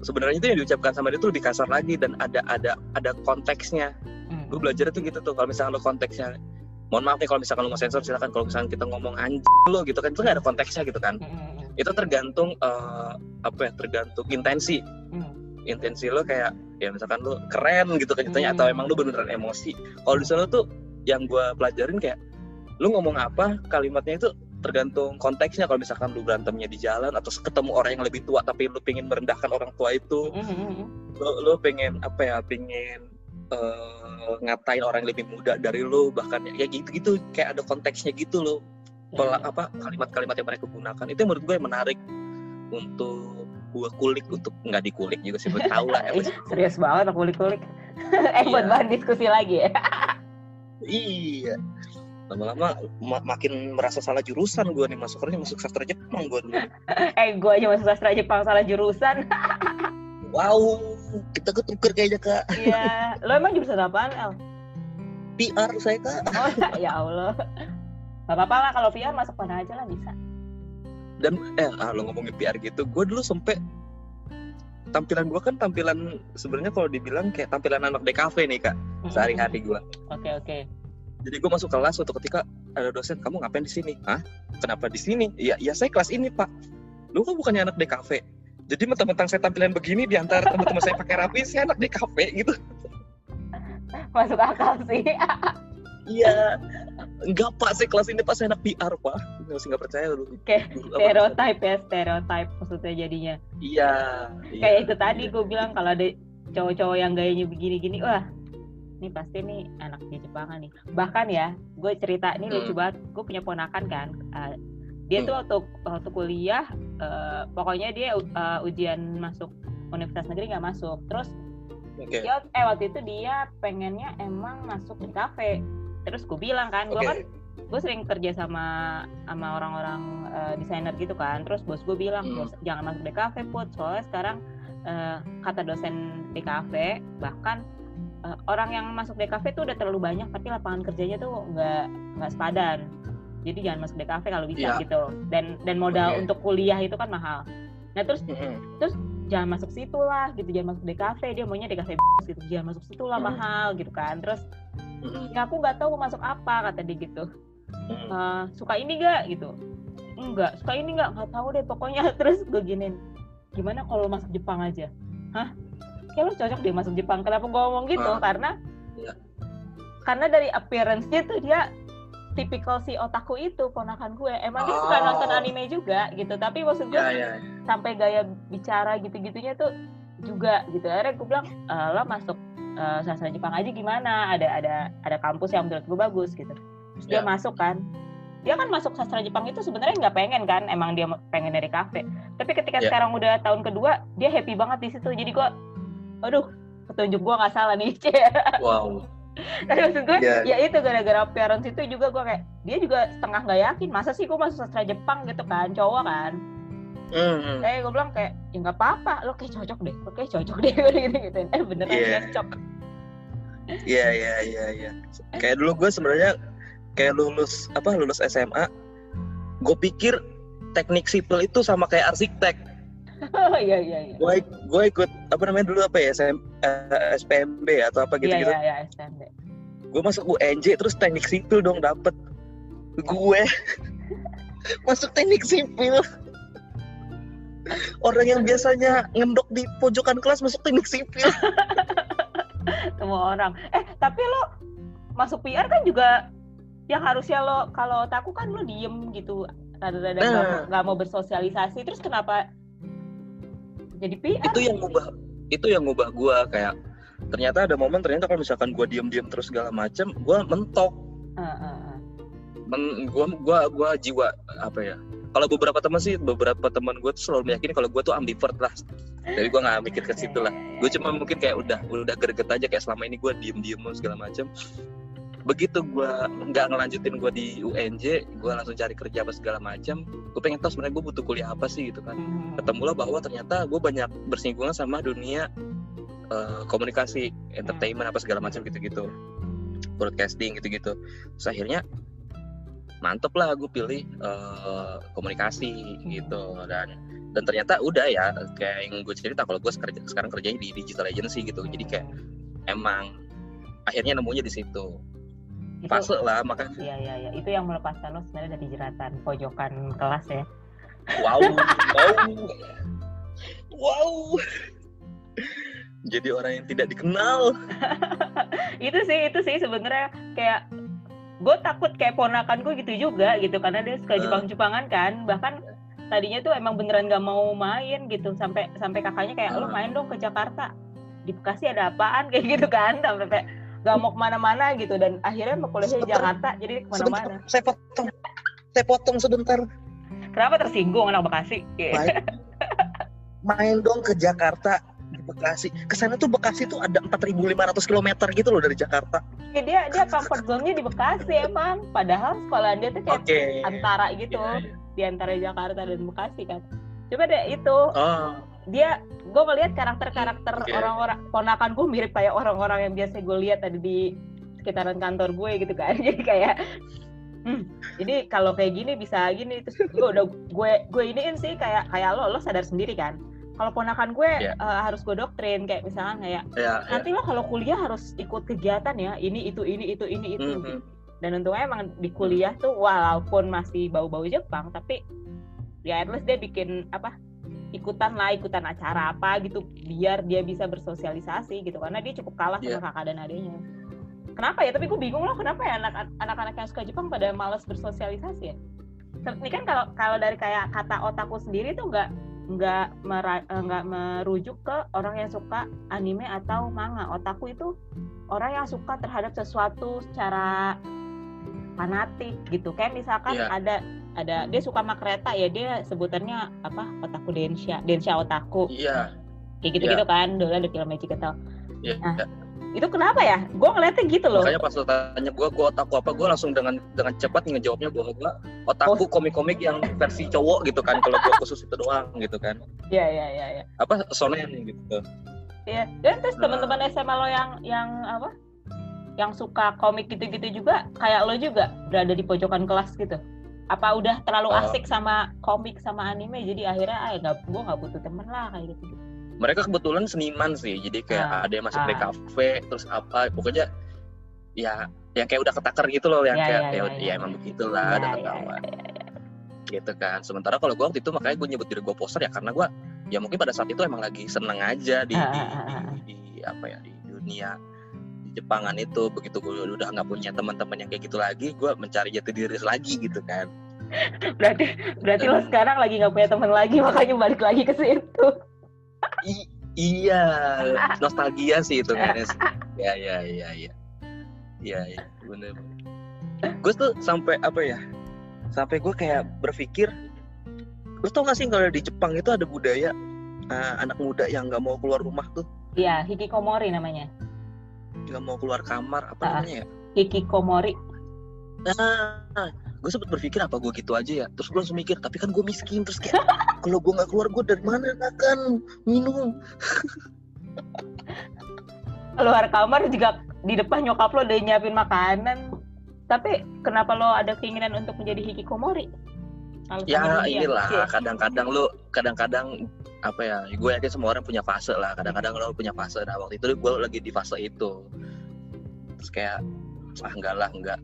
sebenarnya itu yang diucapkan sama dia tuh lebih kasar lagi dan ada ada ada konteksnya hmm. gue belajar itu gitu tuh kalau misalkan lo konteksnya mohon maaf nih kalau misalkan lo mau sensor silakan kalau misalkan kita ngomong anjing lo gitu kan itu nggak ada konteksnya gitu kan hmm. hmm, hmm. itu tergantung uh, apa ya tergantung intensi hmm intensi lo kayak ya misalkan lo keren gitu kan hmm. atau emang lo beneran emosi kalau di sana tuh yang gue pelajarin kayak lo ngomong apa kalimatnya itu tergantung konteksnya kalau misalkan lu berantemnya di jalan atau ketemu orang yang lebih tua tapi lu pengen merendahkan orang tua itu mm-hmm. lu, lu pengen apa ya pengen uh, ngatain orang yang lebih muda dari lu bahkan ya gitu-gitu kayak ada konteksnya gitu loh yeah. apa kalimat-kalimat yang mereka gunakan itu menurut gue menarik untuk gue kulik untuk nggak dikulik juga sih tahu lah (laughs) ya serius banget aku kulik-kulik. (laughs) Eh buat iya. bahan diskusi lagi ya. Iya. Lama-lama ma makin merasa salah jurusan gue nih masuk kerja masuk sastra Jepang gue (laughs) eh gue aja masuk sastra Jepang salah jurusan. Wow kita ketuker kayaknya kak. Iya. Lo emang jurusan apaan El? PR saya kak. Oh ya Allah. Gak apa-apa lah kalau VR masuk mana aja lah bisa dan eh ah, lo ngomongin PR gitu gue dulu sempet tampilan gue kan tampilan sebenarnya kalau dibilang kayak tampilan anak DKV nih kak sehari-hari gue oke okay, oke. Okay. jadi gue masuk kelas suatu ketika ada dosen kamu ngapain di sini? Hah? kenapa di sini? Ya ya saya kelas ini pak. Lu kan bukannya anak DKV jadi mentang-mentang saya tampilan begini di antara teman-teman saya pakai rapi saya anak DKV gitu. (laughs) Masuk akal sih (laughs) iya. Enggak pak. Saya kelas ini pas enak PR pak. Masih nggak percaya lu kayak stereotype ya stereotype maksudnya jadinya. Iya kayak iya, itu tadi iya. gue bilang kalau ada cowok-cowok yang gayanya begini-gini wah ini pasti nih anak di Jepang nih. Bahkan ya gue cerita ini hmm. lucu banget. Gue punya ponakan kan uh, dia hmm. tuh waktu waktu kuliah uh, pokoknya dia uh, ujian masuk universitas negeri nggak masuk. Terus okay. dia eh waktu itu dia pengennya emang masuk di kafe terus gue bilang kan gue kan gue sering kerja sama sama orang-orang uh, desainer gitu kan terus bos gue bilang hmm. jangan masuk DKV put soalnya sekarang uh, kata dosen DKV bahkan uh, orang yang masuk DKV tuh udah terlalu banyak tapi lapangan kerjanya tuh nggak nggak sepadan jadi jangan masuk DKV kalau bisa yeah. gitu dan dan modal okay. untuk kuliah itu kan mahal nah terus mm-hmm. terus jangan masuk situ lah gitu jangan masuk DKV dia maunya DKV gitu jangan masuk situ lah mm-hmm. mahal gitu kan terus aku nggak tahu mau masuk apa kata dia gitu. Uh, suka ini gak gitu. Enggak suka ini nggak nggak tahu deh pokoknya. (laughs) Terus gue giniin gimana kalau masuk Jepang aja? Hah? Kayak lu cocok deh masuk Jepang. Kenapa gue ngomong gitu? Uh, karena ya. karena dari appearance-nya tuh dia tipikal si otaku itu ponakan gue. Emang oh. dia suka nonton anime juga gitu. Tapi maksud gue ya, ya, ya. sampai gaya bicara gitu-gitunya tuh juga gitu. Akhirnya gue bilang e, lo masuk uh, sastra Jepang aja gimana ada ada ada kampus yang menurut gue bagus gitu terus yeah. dia ya. masuk kan dia kan masuk sastra Jepang itu sebenarnya nggak pengen kan emang dia pengen dari kafe tapi ketika yeah. sekarang udah tahun kedua dia happy banget di situ jadi gue aduh petunjuk gue nggak salah nih (laughs) wow tapi maksud gue yeah. ya itu gara-gara parents itu juga gue kayak dia juga setengah nggak yakin masa sih gue masuk sastra Jepang gitu kan cowok kan Mm-hmm. Eh gue bilang kayak ya nggak apa-apa, lo kayak cocok deh, lo kayak cocok deh (laughs) gitu gitu. Eh beneran yeah. cocok. Iya iya iya iya. Kayak dulu gue sebenarnya kayak lulus apa lulus SMA, gue pikir teknik sipil itu sama kayak arsitek. Oh (laughs) iya iya iya. Gue gue ikut apa namanya dulu apa ya SM, uh, SPMB atau apa gitu gitu. Iya iya iya SPMB. Gue masuk UNJ terus teknik sipil dong dapet. Gue (laughs) masuk teknik sipil orang yang biasanya ngendok di pojokan kelas masuk teknik sipil. (laughs) Semua orang. Eh tapi lo masuk PR kan juga yang harusnya lo kalau takut kan lo diem gitu. Rada-rada nah. nggak mau bersosialisasi. Terus kenapa jadi PR itu yang ngubah itu yang ngubah gue kayak ternyata ada momen ternyata kalau misalkan gue diem-diem terus segala macem gue mentok. Uh, uh, uh. Men, gue gua gua jiwa apa ya kalau beberapa teman sih beberapa teman gue tuh selalu meyakini kalau gue tuh ambivert lah. Jadi gue nggak mikir ke situ lah. Gue cuma mungkin kayak udah udah greget aja kayak selama ini gue diem diem segala macam begitu gue nggak ngelanjutin gue di UNJ gue langsung cari kerja apa segala macam gue pengen tahu sebenarnya gue butuh kuliah apa sih gitu kan. Hmm. ketemulah bahwa ternyata gue banyak bersinggungan sama dunia uh, komunikasi entertainment apa segala macam gitu gitu broadcasting gitu-gitu. Terus akhirnya mantep lah gue pilih uh, komunikasi gitu. Dan dan ternyata udah ya kayak yang gue cerita kalau gue sekarang, sekarang kerjanya di digital agency gitu. Jadi kayak emang akhirnya nemunya di situ. Itu, fase lah makanya. Iya iya iya. Itu yang melepaskan lo sebenarnya dari jeratan pojokan kelas ya. Wow (laughs) wow. Wow. Jadi orang yang tidak dikenal. (laughs) Itu sih itu sih sebenarnya kayak gue takut kayak ponakan gue gitu juga gitu. Karena dia suka Jepang-Jepangan kan. Bahkan tadinya tuh emang beneran gak mau main gitu. Sampai sampai kakaknya kayak lo main dong ke Jakarta. Di Bekasi ada apaan? (laughs) Kayak gitu kan. Sampai kayak gak mau ke mana-mana gitu. Dan akhirnya mau kuliah di Jakarta jadi ke mana-mana. Saya potong. Saya potong sebentar. Kenapa tersinggung anak Bekasi? Main, (laughs) main dong ke Jakarta Bekasi. Ke sana tuh Bekasi tuh ada 4.500 km gitu loh dari Jakarta. Ya, dia dia comfort zone-nya di Bekasi emang. Padahal sekolah dia tuh kayak okay. antara gitu. Yeah, yeah. Di antara Jakarta dan Bekasi kan. Coba deh itu. Oh. Dia gue ngeliat karakter-karakter okay. orang-orang ponakan gue mirip kayak orang-orang yang biasa gue lihat tadi di sekitaran kantor gue gitu kan. (laughs) Jadi kayak Hmm, jadi kalau kayak gini bisa gini terus gue udah gue gue iniin sih kayak kayak lo lo sadar sendiri kan kalau ponakan gue yeah. Iya. uh, harus gue doktrin kayak misalnya kayak yeah, iya. nanti yeah. lo kalau kuliah harus ikut kegiatan ya ini itu ini itu ini itu mm -hmm. dan untungnya emang di kuliah tuh walaupun masih bau-bau Jepang tapi ya at least dia bikin apa ikutan lah ikutan acara apa gitu biar dia bisa bersosialisasi gitu karena dia cukup kalah yeah. sama kakak dan adiknya kenapa ya tapi gue bingung loh kenapa ya anak anak-anak yang suka Jepang pada malas bersosialisasi ya ini kan kalau kalau dari kayak kata otakku sendiri tuh nggak nggak eh, nggak merujuk ke orang yang suka anime atau manga. Otaku itu orang yang suka terhadap sesuatu secara fanatik gitu. Kayak misalkan yeah. ada ada dia suka sama kereta ya dia sebutannya apa otaku densha densha otaku. Iya. Yeah. Kayak gitu-gitu yeah. kan dulu ada film Magic Nah, yeah itu kenapa ya gue ngeliatnya gitu loh makanya pas lo tanya gue gue otakku apa gue langsung dengan dengan cepat ngejawabnya gue gue otakku oh. komik-komik yang versi cowok gitu kan kalau gue khusus itu doang gitu kan iya iya iya ya. apa sonen gitu iya dan terus nah. teman-teman SMA lo yang yang apa yang suka komik gitu-gitu juga kayak lo juga berada di pojokan kelas gitu apa udah terlalu oh. asik sama komik sama anime jadi akhirnya ah nggak gue nggak butuh temen lah kayak gitu, -gitu mereka kebetulan seniman sih jadi kayak ah, ada yang masuk ah. kafe terus apa pokoknya ya yang kayak udah ketakar gitu loh yang ya, kayak ya, ya, ya, ya emang begitulah ya, ada ketahuan. ya, ya, ya. gitu kan sementara kalau gue waktu itu makanya gue nyebut diri gue poster ya karena gue ya mungkin pada saat itu emang lagi seneng aja di, ah, di, ah, di, ah, di, di apa ya di dunia di Jepangan itu begitu gue udah nggak punya teman-teman yang kayak gitu lagi gue mencari jati diri lagi gitu kan. (laughs) Berarti berarti Dan, lo sekarang lagi nggak punya teman lagi makanya balik lagi ke situ I iya, (laughs) nostalgia sih itu sih. (laughs) Ya, ya, ya, ya. Iya, iya, bener. Gue tuh sampai apa ya? Sampai gue kayak berpikir, lu tau gak sih kalau di Jepang itu ada budaya uh, anak muda yang nggak mau keluar rumah tuh? Iya, hikikomori namanya. Nggak mau keluar kamar, apa uh, namanya ya? Hikikomori. Nah, gue sempet berpikir apa gue gitu aja ya terus gue langsung mikir tapi kan gue miskin terus kayak (laughs) kalau gue nggak keluar gue dari mana? Makan minum. Keluar kamar juga di depan nyokap lo udah nyiapin makanan. Tapi kenapa lo ada keinginan untuk menjadi hikikomori? Ya inilah kadang-kadang lo kadang-kadang apa ya gue yakin semua orang punya fase lah. Kadang-kadang lo punya fase. Nah waktu itu gue lagi di fase itu. Terus kayak ah enggak lah enggak.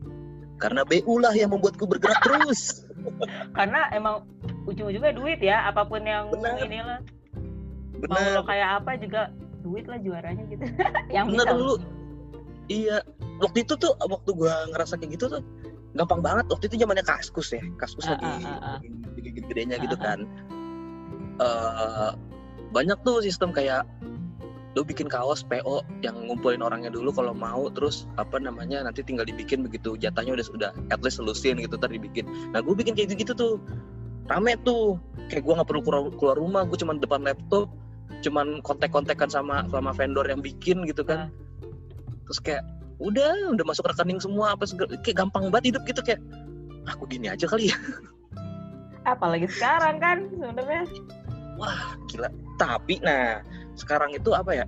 Karena BU lah yang membuatku bergerak terus. Karena emang ujung-ujungnya duit ya, apa pun yang Benar. inilah. Benar. Mau lo kayak apa juga duit lah juaranya gitu. (laughs) yang Benar bisa. dulu. Iya, waktu itu tuh waktu gua ngerasa kayak gitu tuh gampang banget. Waktu itu zamannya Kaskus ya. Kaskus uh, lagi uh, uh, uh. gede-gedenya gitu kan. Uh, banyak tuh sistem kayak lu bikin kaos PO yang ngumpulin orangnya dulu kalau mau terus apa namanya nanti tinggal dibikin begitu jatahnya udah sudah at least selusin gitu tadi dibikin nah gue bikin kayak gitu tuh rame tuh. Kayak gue nggak perlu keluar, rumah gue cuman depan laptop cuman kontak-kontakan sama sama vendor yang bikin gitu kan. Terus kayak udah udah masuk rekening semua apa segala kayak gampang banget hidup gitu kayak aku gini aja kali ya. (laughs) Apalagi sekarang kan sebenarnya. Wah gila. Tapi nah sekarang itu apa ya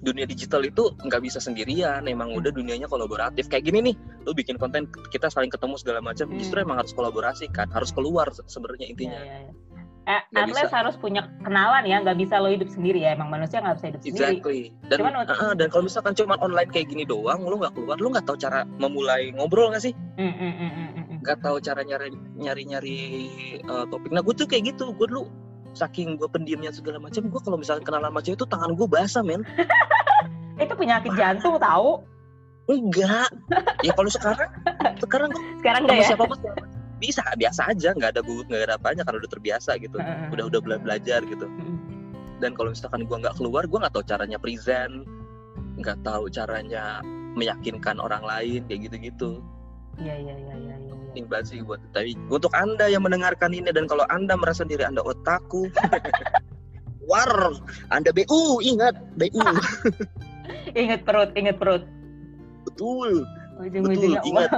dunia digital itu nggak bisa sendirian emang udah dunianya kolaboratif kayak gini nih lu bikin konten kita saling ketemu segala macam hmm. justru emang harus kolaborasi kan harus keluar sebenarnya intinya ya, ya, ya. Eh, atlet harus punya kenalan ya, nggak bisa lo hidup sendiri ya. Emang manusia nggak bisa hidup exactly. sendiri. Dan, cuman, uh, dan kalau misalkan cuma online kayak gini doang, lo nggak keluar, lo nggak tahu cara memulai ngobrol nggak sih? Mm, mm, mm, mm, nggak tahu cara nyari nyari nyari uh, topik. Nah gue tuh kayak gitu, gue dulu saking gue pendiamnya segala macam, gue kalau misalkan kenalan macam itu tangan gue basah men. (laughs) itu penyakit jantung tahu? Enggak. Ya kalau sekarang, sekarang sekarang enggak ya? Siapa pun bisa biasa aja nggak ada gugup nggak ada apanya karena udah terbiasa gitu udah udah belajar gitu dan kalau misalkan gue nggak keluar gue nggak tahu caranya present nggak tahu caranya meyakinkan orang lain kayak gitu-gitu Iya iya iya iya. Ya, Banget sih buat tapi untuk anda yang mendengarkan ini dan kalau anda merasa diri anda otaku, (laughs) war, anda bu ingat bu. (laughs) ingat perut, ingat perut. Betul. Betul, ingat.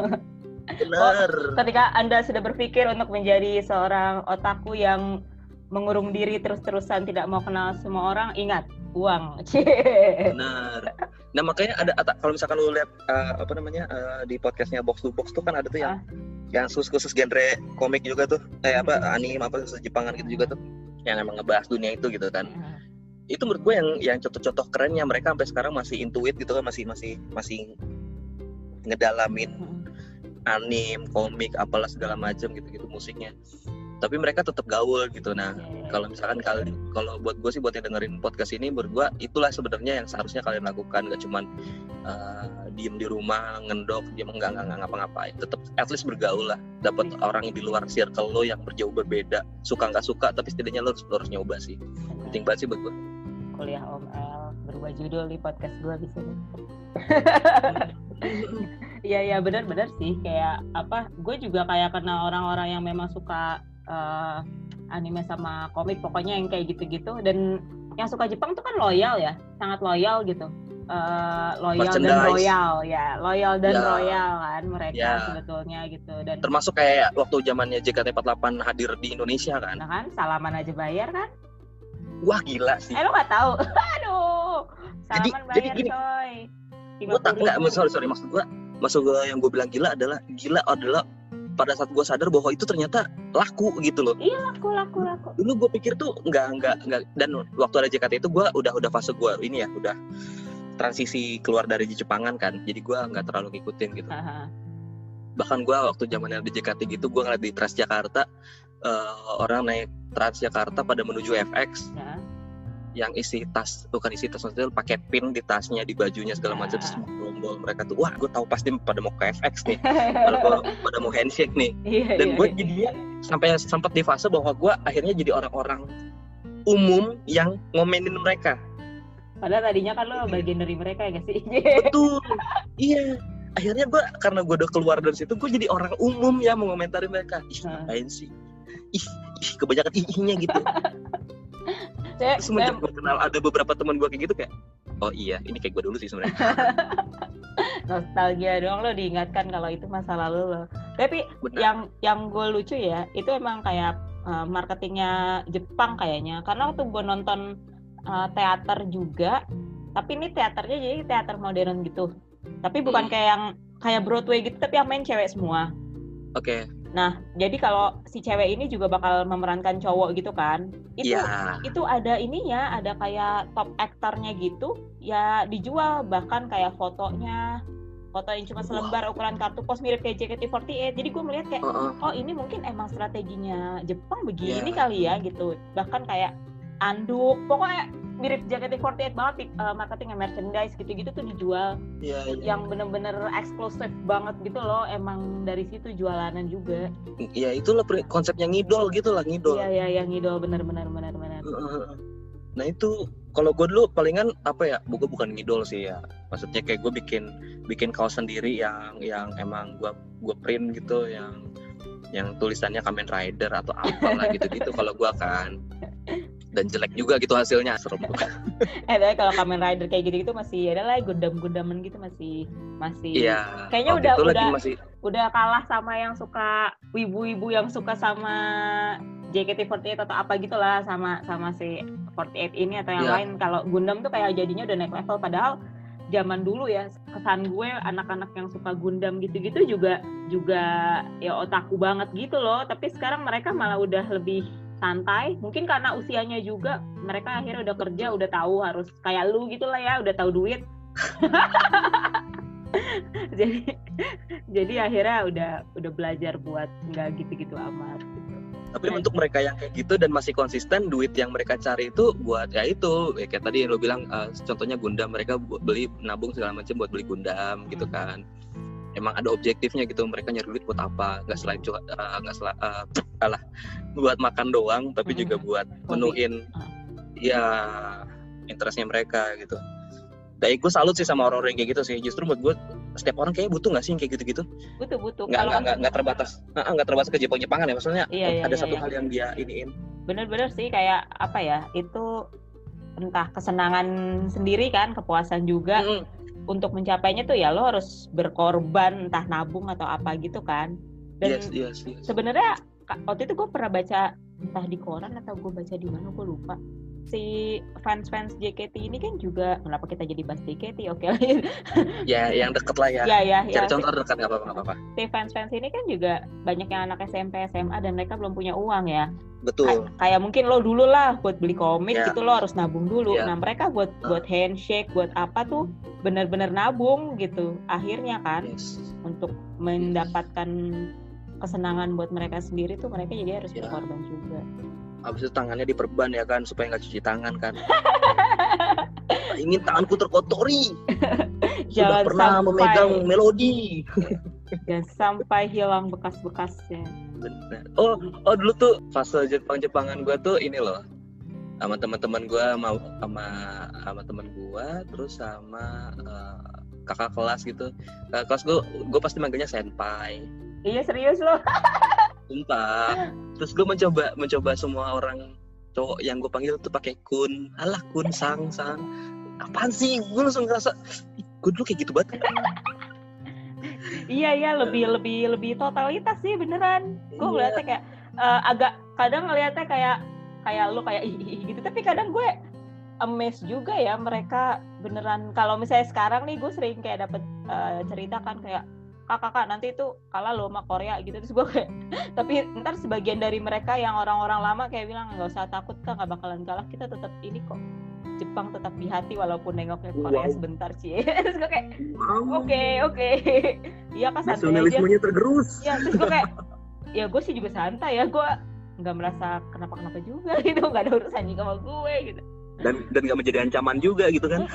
Benar. Oh, ketika Anda sudah berpikir untuk menjadi seorang otaku yang mengurung diri terus-terusan tidak mau kenal semua orang, ingat uang. (laughs) Benar. Nah makanya ada kalau misalkan lu lihat uh, apa namanya uh, di podcastnya Box to Box tuh kan ada tuh yang ah. Yang khusus khusus genre komik juga tuh, eh apa anime apa khusus Jepangan gitu juga tuh, yang emang ngebahas dunia itu gitu kan. Hmm. Itu menurut gue yang yang contoh-contoh kerennya mereka sampai sekarang masih intuit gitu kan masih masih masih ngedalamin hmm anim, komik, apalah segala macam gitu-gitu musiknya. Tapi mereka tetap gaul gitu. Nah, kalau misalkan kali kalau buat gue sih buat yang dengerin podcast ini, gue itulah sebenarnya yang seharusnya kalian lakukan. Gak cuman uh, diem di rumah, ngendok, diem enggak enggak, enggak ngapa-ngapain. Tetap at least bergaul lah. Dapat iya. orang di luar circle lo yang berjauh berbeda. Suka nggak suka, tapi setidaknya lo harus, lo harus nyoba sih. Penting banget sih buat gue. Kuliah Om El berubah judul di podcast gue di sini. (laughs) Iya iya benar-benar sih kayak apa gue juga kayak kenal orang-orang yang memang suka uh, anime sama komik pokoknya yang kayak gitu-gitu. Dan yang suka Jepang tuh kan loyal ya sangat loyal gitu. Uh, loyal dan royal ya loyal dan ya. royal kan mereka ya. sebetulnya gitu. Dan termasuk kayak waktu zamannya JKT48 hadir di Indonesia kan? Nah kan salaman aja bayar kan? Wah gila sih. Eh lo gak tahu? (laughs) Aduh salaman jadi, bayar jadi gini, coy. Gue tak nggak? Sorry sorry. Maksud gue maksud gue yang gue bilang gila adalah gila adalah pada saat gue sadar bahwa itu ternyata laku gitu loh. Iya laku laku laku. Dulu gue pikir tuh nggak nggak nggak dan waktu ada JKT itu gue udah udah fase gue ini ya udah transisi keluar dari Jepangan kan. Jadi gue nggak terlalu ngikutin gitu. Aha. Bahkan gue waktu zamannya ada JKT gitu gue ngeliat di Transjakarta uh, orang naik Transjakarta pada menuju FX. Ya yang isi tas bukan isi tas maksudnya pakai pin di tasnya di bajunya segala macam terus gerombol mereka tuh wah gue tahu pasti pada mau ke FX nih (laughs) pada, pada mau handshake nih. Iya, dan iya, gue iya. jadi sampai sempat di fase bahwa gue akhirnya jadi orang-orang umum yang ngomenin mereka. Padahal tadinya kan lo bagian dari mereka ya gak sih? Betul. (laughs) Iya. Akhirnya gue karena gue udah keluar dari situ gue jadi orang umum ya mengomentari mereka. Ih ngapain sih? Ih, ih kebanyakan ihnya gitu (laughs) Cek, semenjak gue kenal ada beberapa teman gue kayak gitu kayak oh iya ini kayak gue dulu sih sebenarnya (laughs) nostalgia doang lo diingatkan kalau itu masa lalu lo tapi Benar. yang yang gue lucu ya itu emang kayak uh, marketingnya Jepang kayaknya karena waktu gue nonton uh, teater juga tapi ini teaternya jadi teater modern gitu tapi bukan hmm. kayak yang kayak Broadway gitu tapi yang main cewek semua oke okay. Nah, jadi kalau si cewek ini juga bakal memerankan cowok gitu kan? Itu yeah. itu ada ininya, ada kayak top aktornya gitu, ya dijual bahkan kayak fotonya, foto yang cuma selembar ukuran kartu pos mirip kayak JKT48. Jadi gue melihat kayak, uh -uh. oh ini mungkin emang strateginya Jepang begini yeah. kali ya gitu. Bahkan kayak anduk, pokoknya mirip JKT48 banget uh, marketing merchandise gitu-gitu tuh dijual. Yeah, yeah. yang bener-bener eksklusif banget gitu loh emang dari situ jualanan juga. Iya yeah, itulah konsepnya ngidol gitu lah ngidol. Iya yeah, iya yeah, yang ngidol bener-bener bener-bener nah itu kalau gue dulu palingan apa ya gue bukan ngidol sih ya. Maksudnya kayak gue bikin bikin kaos sendiri yang yang emang gue gue print gitu yang yang tulisannya Kamen Rider atau apalah (laughs) gitu-gitu kalau gue kan dan jelek juga gitu hasilnya. Serem. (laughs) Eh tapi kalau Kamen Rider kayak gitu gitu masih ada lah gundam-gundaman gitu masih masih iya, kayaknya udah udah masih... udah kalah sama yang suka wibu-wibu yang suka sama JKT48 atau apa gitulah sama sama si 48 ini atau yang yeah. lain. Kalau Gundam tuh kayak jadinya udah naik level padahal zaman dulu ya kesan gue anak-anak yang suka Gundam gitu-gitu juga juga ya otaku banget gitu loh. Tapi sekarang mereka malah udah lebih santai. Mungkin karena usianya juga mereka akhirnya udah kerja udah tahu harus kayak lu gitu lah ya udah tahu duit. (laughs) Jadi jadi akhirnya udah udah belajar buat nggak gitu-gitu amat tapi nah, untuk mereka yang kayak gitu dan masih konsisten duit yang mereka cari itu buat ya itu. Ya kayak tadi lo bilang uh, contohnya Gundam mereka beli nabung segala macam buat beli Gundam gitu hmm. kan emang ada objektifnya gitu mereka nyari duit buat apa? Nggak selain cuma uh, nggak selain uh, kalah (tsk) buat makan doang tapi juga hmm. buat menuin ya interestnya mereka gitu. Dan gue salut sih sama orang-orang kayak gitu sih. Justru buat gue setiap orang kayaknya butuh nggak sih kayak gitu-gitu? Butuh butuh. Nggak nggak nggak, nggak terbatas. Nggak terbatas ke Jepang Jepangan ya maksudnya iya, iya, ada iya, satu iya. hal yang dia iniin. Bener-bener sih kayak apa ya itu entah kesenangan sendiri kan kepuasan juga. Mm -hmm. Untuk mencapainya tuh ya lo harus berkorban entah nabung atau apa gitu kan dan yes, yes, yes. sebenarnya waktu itu gue pernah baca entah di koran atau gue baca di mana gue lupa si fans-fans JKT ini kan juga kenapa kita jadi bahas JKT oke okay. ya yang deket lah ya ya ya cari ya, contoh si, dekat nggak apa-apa apa si fans-fans ini kan juga banyak yang anak SMP SMA dan mereka belum punya uang ya betul Kay kayak mungkin lo dulu lah buat beli komik ya. gitu lo harus nabung dulu ya. nah mereka buat buat handshake buat apa tuh benar-benar nabung gitu akhirnya kan yes. untuk mendapatkan kesenangan buat mereka sendiri tuh mereka jadi harus ya. berkorban juga habis itu tangannya diperban ya kan supaya nggak cuci tangan kan. (laughs) Ingin tanganku terkotori. (laughs) Jangan pernah sampai, memegang melodi. (laughs) Dan sampai hilang bekas-bekasnya. Benar oh oh dulu tuh fase Jepang-Jepangan gue tuh ini loh. Sama teman-teman gue sama sama sama teman gue terus sama uh, kakak kelas gitu. Kakak kelas gue gue pasti manggilnya senpai. Iya serius loh sumpah. Terus gue mencoba mencoba semua orang cowok yang gue panggil tuh pakai kun. Alah kun sang sang. Apaan sih? Gue langsung ngerasa gue dulu kayak gitu banget. Iya iya lebih lebih lebih totalitas sih beneran. Gue iya. ngeliatnya kayak uh, agak kadang ngeliatnya kayak kayak lu kayak ih, gitu. Tapi kadang gue amazed juga ya mereka beneran. Kalau misalnya sekarang nih gue sering kayak dapet uh, cerita kan kayak kakak kakak nanti itu kalah lo sama Korea gitu. Terus gue kayak (laughs) tapi ntar sebagian dari mereka yang orang-orang lama kayak bilang nggak usah takut kan nggak bakalan kalah. Kita tetap ini kok Jepang tetap di hati walaupun nengoknya Korea (laughs) wow. sebentar sih terus gue kayak oke oke. (laughs) Iya kan santai aja. Tergerus. Ya terus gue kayak ya gue sih juga santai ya. Gue nggak merasa kenapa-kenapa juga gitu. Nggak ada urusan juga sama gue gitu. Dan dan nggak menjadi ancaman juga gitu kan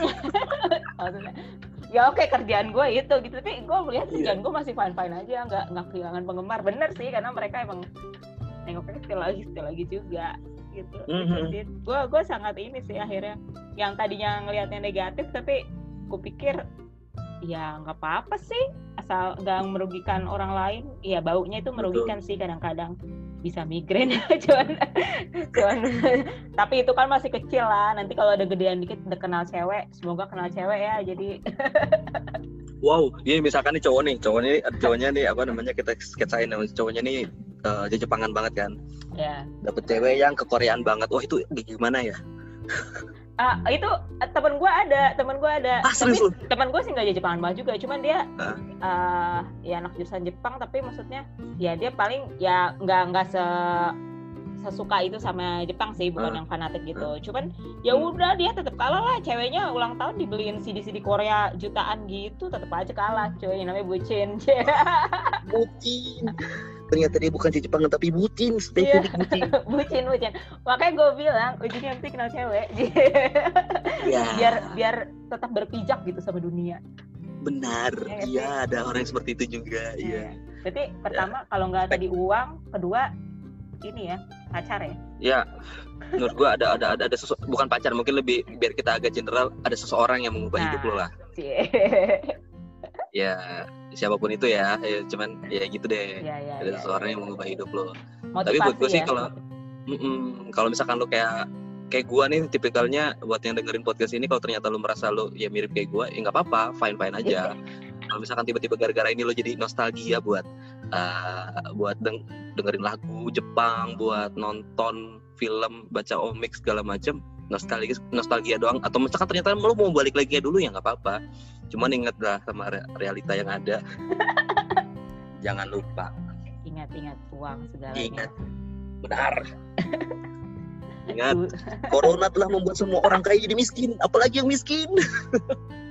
ya oke okay, kerjaan gue itu gitu. Tapi gue melihat iya. kerjaan gue masih fine fine aja nggak nggak kehilangan penggemar. Bener sih karena mereka emang nengoknya still lagi still lagi juga gitu. Mm -hmm. gue gue sangat ini sih akhirnya. Yang tadinya ngelihatnya negatif tapi gue pikir ya nggak apa-apa sih. Asal nggak merugikan orang lain ya baunya itu merugikan Betul. sih kadang-kadang bisa migrain. (laughs) Cuman cuman tapi itu kan masih kecil lah. Nanti kalau ada gedean dikit udah kenal cewek semoga kenal cewek ya jadi. (laughs) Wow ini misalkan nih cowok nih cowok ini cowoknya nih apa namanya kita sketsain cowoknya nih uh, Jepangan banget kan. Ya. Yeah. dapet cewek yang kekoreaan banget. Wah itu gimana ya (laughs) uh, itu uh, temen gue ada temen gue ada. Ah, tapi temen gue sih nggak jadi Jepangan banget juga cuman dia uh. Uh, ya anak jurusan Jepang tapi maksudnya ya dia paling ya nggak nggak se sesuka itu sama Jepang sih bukan uh. yang fanatik gitu. Cuman ya udah dia tetap kalah lah ceweknya ulang tahun dibeliin CD CD Korea jutaan gitu tetap aja kalah ceweknya namanya bucin. Bucin ternyata dia bukan si Jepang tapi bucin spesifik yeah. bucin. (laughs) Bucin bucin. Makanya gue bilang ujungnya nanti kenal cewek. (laughs) Yeah. biar biar tetap berpijak gitu sama dunia. Benar. Iya, iya ada orang yang seperti itu juga iya. Yeah. jadi pertama yeah. kalau nggak tadi uang kedua ini ya pacar ya? Ya menurut gua ada ada ada, ada bukan pacar mungkin lebih biar kita agak general ada seseorang yang mengubah nah, hidup lo lah (laughs) ya siapa pun itu ya, ya cuman ya gitu deh. Ya, ya, ada ya, seseorang ya. yang mengubah hidup lo. Motivasi tapi buat gue ya. sih kalau kalau misalkan lo kayak kayak gua nih tipikalnya buat yang dengerin podcast ini kalau ternyata lo merasa lo ya mirip kayak gua ya nggak apa-apa fine fine aja kalau misalkan tiba-tiba gara-gara ini lo jadi nostalgia buat uh, buat deng dengerin lagu Jepang buat nonton film baca omik segala macem nostalgia nostalgia doang. Atau misalkan ternyata lo mau balik lagi ya dulu ya nggak apa-apa. Cuman ingatlah sama realita yang ada. (laughs) Jangan lupa. Ingat-ingat uang segala ingat. Benar. Ingat. (laughs) Corona telah membuat semua orang kaya jadi miskin. Apalagi yang miskin (laughs)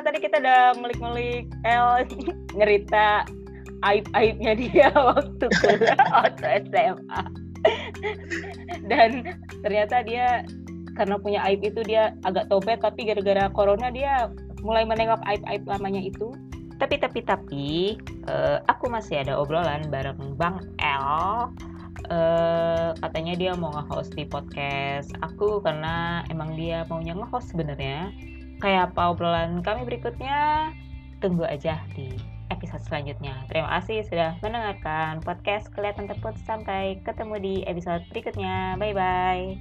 Kalau tadi kita udah melik-melik El (laughs) nyerita aib-aibnya dia (laughs) waktu waktu SMA dan ternyata dia karena punya aib itu dia agak tobat tapi gara-gara corona dia mulai menengok aib-aib lamanya itu. Tapi tapi tapi uh, aku masih ada obrolan bareng Bang L. Uh, katanya dia mau nge-host di podcast aku karena emang dia maunya nge-host sebenarnya kayak apa obrolan kami berikutnya tunggu aja di episode selanjutnya. Terima kasih sudah mendengarkan podcast Kelihatan Teput. Sampai ketemu di episode berikutnya. Bye-bye.